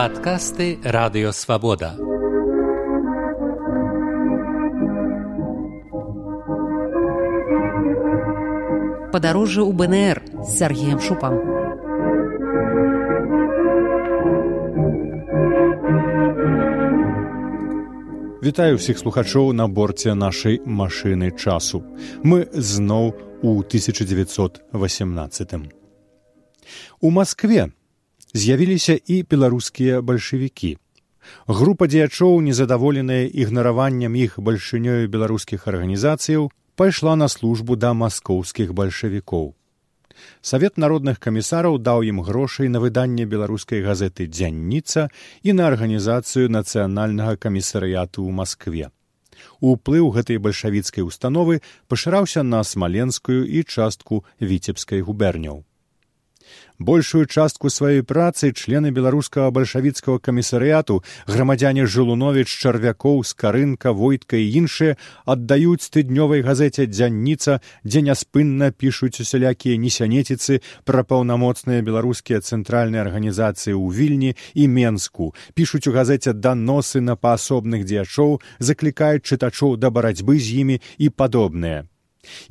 Падкасты радыёвабода. Падарожжа ў БНР з Сергеем Шупам. Вітаю ўсіх слухачоў на борце нашай машыны часу. Мы зноў у 1918. У Маскве з'явіліся і беларускія бальшавікі. Група дзеячоў, незадаволеная ігнараваннем іх бальшынёю беларускіх арганізацыяў, пайшла на службу да маскоўскіх бальшавікоў. Савет народных камісараў даў ім грошай на выданне беларускай газеты дзянніца і на арганізацыю нацыянальнага камісарыяту ў Маскве. Уплыў гэтай бальшавіцкай установы пашыраўся на смаленскую і частку віцебскай губерняў большую частку сваёй працы члены беларускага бальшавіцкага камісарыяту грамадзяне жылунович чарвякоў скарынка войтка і іншыя аддаюць тыднёвай газеце дзянніца дзе няспынна пішуць усялякія несянеціцы пра паўнамоцныя беларускія цэнтральныя арганізацыі ў вільні і менску. Пішуць у газеце даносы на паасобных дзеячоў заклікаюць чытачоў да барацьбы з імі і падобныя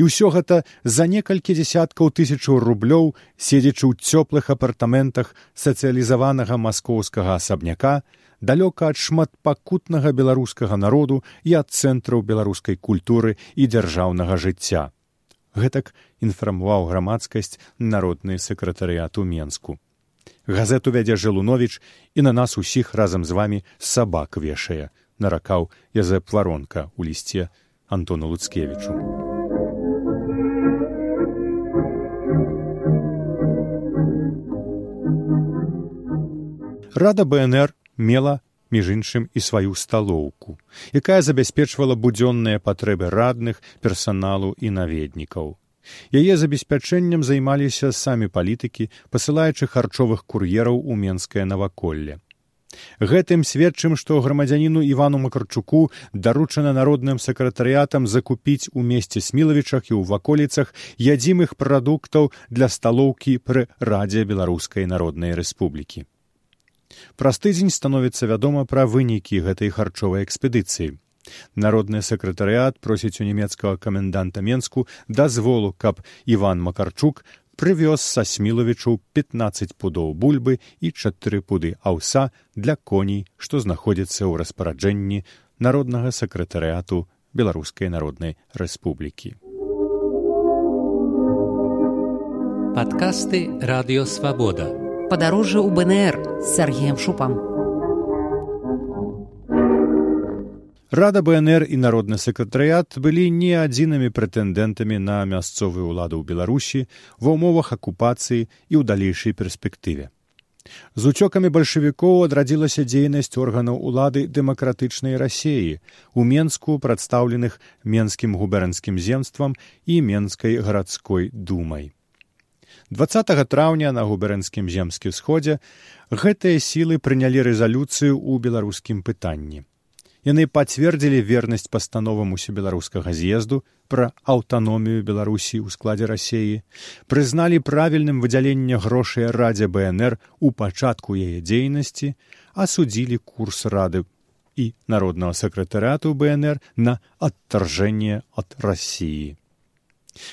І ўсё гэта за некалькі дзясяткаў тысячаў рублёў, седзячы ў цёплых апартаментах сацыялізаванага маскоўскага асабняка, далёка ад шматпакутнага беларускага народу і ад цэнтраў беларускай культуры і дзяржаўнага жыцця. Гэтак інфармаваў грамадскасць народны сакратарыят у Менску. Газету вядзе Жылунович і на нас усіх разам з вамі сабак вешае, наракаў Язэп варонка ў лісце Антону Луцкевічу. Рада БНР мела між іншым і сваю сталоўку, якая забяспечвала будзённыя патрэбы радных персаналу і наведнікаў. Яе забеспячэннем займаліся самі палітыкі, пасылаючы харчовых кур'ераў у менскае наваколле. Гэтым сведчым, што грамадзяніну Івану Макарчуку даручана народным сакратарыятам закупіць у месце смілавічах і ў ваколіцах ядзімых прадуктаў для сталоўкі пры радзе беларускай народнай рэспублікі. Праз тыдзень становіцца вядома пра вынікі гэтай харчовай экспедыцыі. Народны сакратарыят просіць у нямецкага каменданта Менску дазволу, каб Іван Макарчук прывёз са смілавічу 15 пудоў бульбы і чатыры пуды аўса для коней, што знаходзіцца ў распараджэнні народнага сакратарыяту беларускай народнай рэспублікі. Падкасты радыёвабода падарожжа ў БНР з Сергеем Шупам. Рада БНР і народны сакратарыят былі не адзінымі прэтэндэнтамі на мясцовую ўладу ў Беларусі ва ўмовах акупацыі і ў далейшай перспектыве. З уцёкамі бальшавікоў адрадзілася дзейнасць органаў улады дэмакратычнай рассеі у менску прадстаўленых менскім губернскім земствам і менскай гарадской думай. 20 траўня на губернскім земскім сходзе гэтыя сілы прынялі рэзалюцыю ў беларускім пытанні. Яны пацвердзілі вернасць пастановам усебеларускага з'езду пра аўтаномію беларусі ў складзе рассеі, прызналі правільным выдзяленне грошай радзе бнр у пачатку яе дзейнасці, асудзілі курс рады і народнага сакратарыату бнр на адтаржэнне ад рассіі.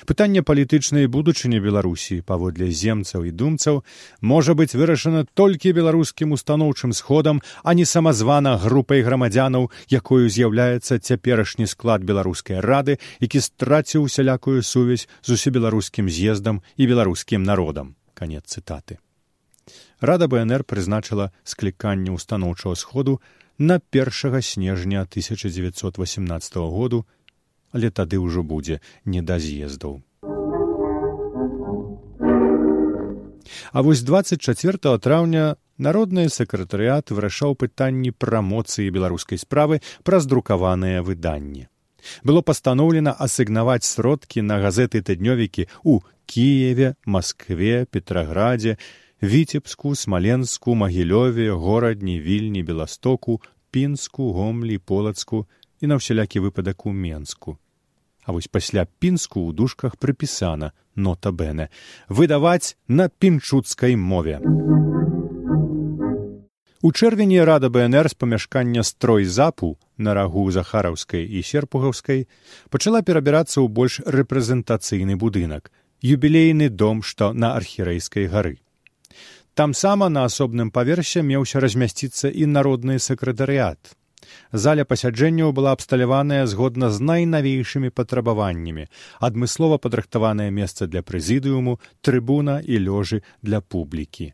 Пытанне палітычнай будучыні Беларусі паводле земцаў і думцаў можа быць вырашана толькі беларускім устаноўчым сходам, а не самазвана групай грамадзянаў, якою з'яўляецца цяперашні склад беларускай рады, які страціў усялякую сувязь з усебеларускім з'ездам і беларускім народам. канец цытаты. Рада БНР прызначыла скліканне устаноўчага сходу на першага снежня 1918 году але тады ўжо будзе не да з'ездаў. А вось 24 траўня народны сакратарыят вырашаў пытанні прамоцыі беларускай справы праз друкаваныя выданні. Было пастаноўлена асігнаваць сродкі на газеты тыднёвікі ў Кіеве, Маскве, Петраградзе, Віцебску, смаленску, магілёве, горадні, вільні, беластоку, пінску, гомлі, полацку і на ўсялякі выпадак у менску а вось пасля пінску ў дужках прыпісана нота бэне выдаваць на пінчуцкай мове. У чэрвені рада бнр з памяшкання строй запу на рагу захараўскай і серпугаўскай пачала перабірацца ў больш рэпрэзентацыйны будынак юбілейны дом што на архірэйскай гары там сама на асобным паверсе меўся размясціцца і народны сакратарыят заля пасяджэнняў была абсталяваная згодна з найнавейшымі патрабаваннямі. Адмыслова падрыхтаванае месца для прэзідыуму трыбуна і лёжы для публікі.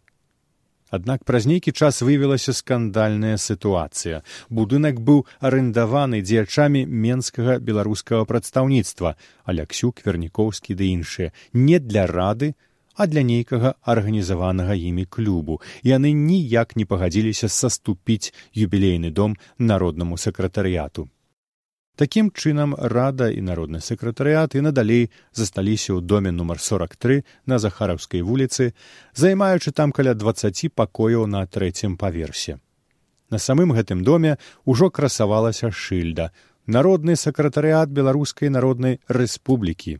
Аднак праз нейкі час выявілася скандальная сітуацыя. Будынак быў арендаваны дзеячамі менскага беларускага прадстаўніцтва. Аляксюк вернікоўскі ды іншыя. Не для рады а для нейкага арганізаванага імі клубу яны ніяк не пагадзіліся саступіць юбілейны дом народнаму сакратарыяту. Такім чынам рада і народны сакратарыят і надалей засталіся ў доме нумар 43 на захараўскай вуліцы займаючы там каля двадцаці пакояў на трэцім паверсе. На самым гэтым доме ўжо красавалася шыльда народны сакратарыят беларускай народнай рэспублікі.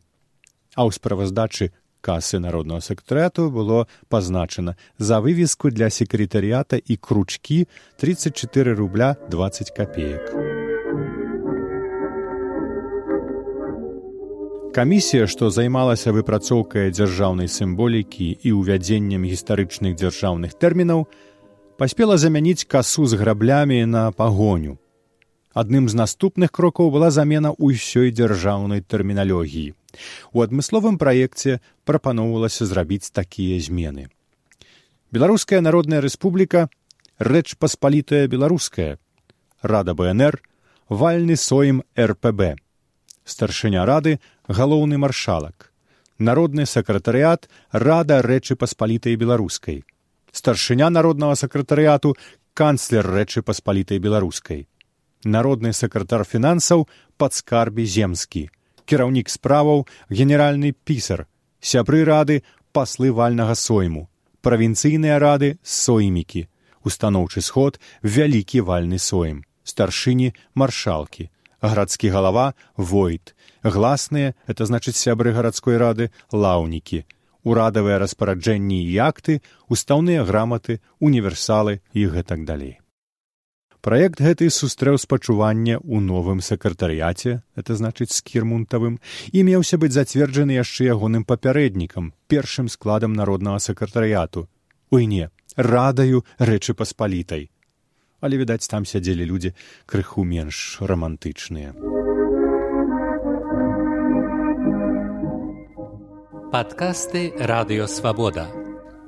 А ў справаздачы касы народного сектарыяту было пазначана за вывеску для секретарыята і кручкі 34 рубля 20 копеек. Камісія, што займалася выпрацоўкай дзяржаўнай сімволікі і ўвядзеннем гістарычных дзяржаўных тэрмінаў, паспела замяніць касу з граблямі на пагоню. Адным з наступных крокаў была замена ўсёй дзяржаўнай тэрміналогіі. У адмысловым праекце прапаноўвалася зрабіць такія змены. Беларуская народная рэспубліка рэч паспалітая беларуская, рада бнр вальны соем рпб старшыня рады галоўны маршалак народны сакратарыят рада рэчы паспалітай беларускай старшыня народнага сакратарыяту канцлер рэчы паспалітай беларускай народны сакратар фінансаў падскарбі земскі. Кіраўнік справаў генеральны пісар сябры рады паслы вальнага сойму правінцыйныя рады соймікі устаноўчы сход вялікі вальны соем старшыні маршалкі гарадскі галава войт гласныя это значыць сябры гарадской рады лаўнікі урадавыя распараджэнні і акты устаўныя граматы універсалы і гэтак далей Праект гэты сустрэў спачуванне ў новым сакратарыяце, это значыць скірмунтавым, і меўся быць зацверджаны яшчэ ягоным папярэднікам, першым складам народнага сакратарыяту. Уй не, радаю рэчы паспалітай. Але відаць, там сядзелі людзі крыху менш рамантычныя. Падкасты радыёвабода.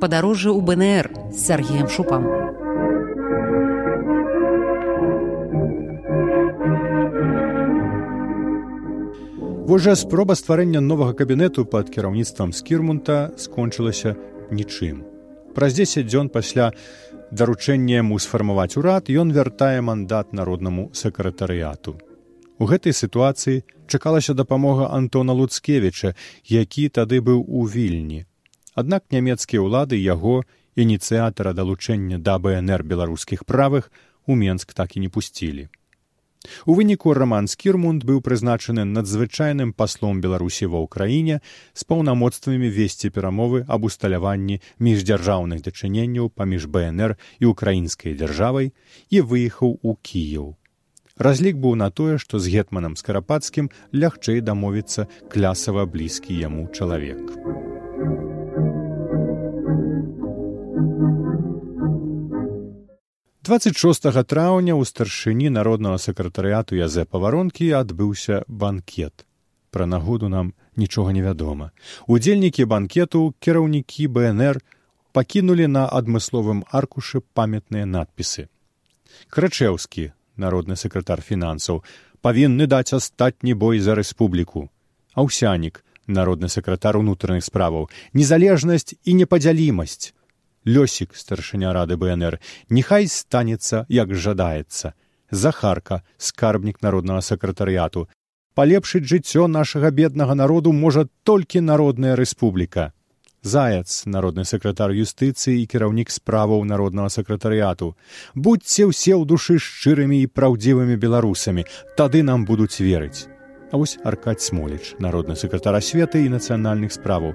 Падарожжа ў БНР з Сергеем Шупам. Вожа спроба стварэння новага кабінету пад кіраўніцтвам скірмунта скончылася нічым. Праз 10 дзён пасля даручэння яму сфармаваць урад ён вяртае мандат народнаму сакратарыяту. У гэтай сітуацыі чакалася дапамога Антона Луцкевіча, які тады быў у вільні. Аднак нямецкія ўлады яго ініцыятара далучэння да БНР беларускіх правых у Менск так і не пусцілі. У выніку раман скірмунд быў прызначаны надзвычайным паслом беларусі ва ўкраіне з паўнамоцтвамі весці перамовы аб усталяванні міждзяржаўных дачыненняў паміж бнр і украінскай дзяржавай і выехаў у кіяў разлік быў на тое што з гетманам скарапацкім лягчэй дамовіцца клясава блізкі яму чалавек. 26 траўня ў старшыні народнага сакратарыяту язэпа варонкі адбыўся банкет. Пра нагоду нам нічога невядома. Удзельнікі банкету кіраўнікі БНР пакінулі на адмысловым аркушы памятныя надпісы. Крачеўскі, народны сакратар фінансаў, павінны даць астатні бой за рэспубліку. Аўсянік, народны сакратар унутраных справаў, незалежнасць і непадзялімасць лёсік старшыня рады бнр нехай станецца як жадаецца. Захарка скарбнік народнага сакратарыяту. Палепшыць жыццё нашага беднага народу можа толькі народная рэспубліка. Заяц народны сакратар юстыцыі і кіраўнік справаў народнага сакратарыяту. Будьце ўсе ў душы шчырымі і праўдзівымі беларусамі. Тады нам будуць верыць. А вось аркаць смоліч народны сакратар асветы і нацыянальных справаў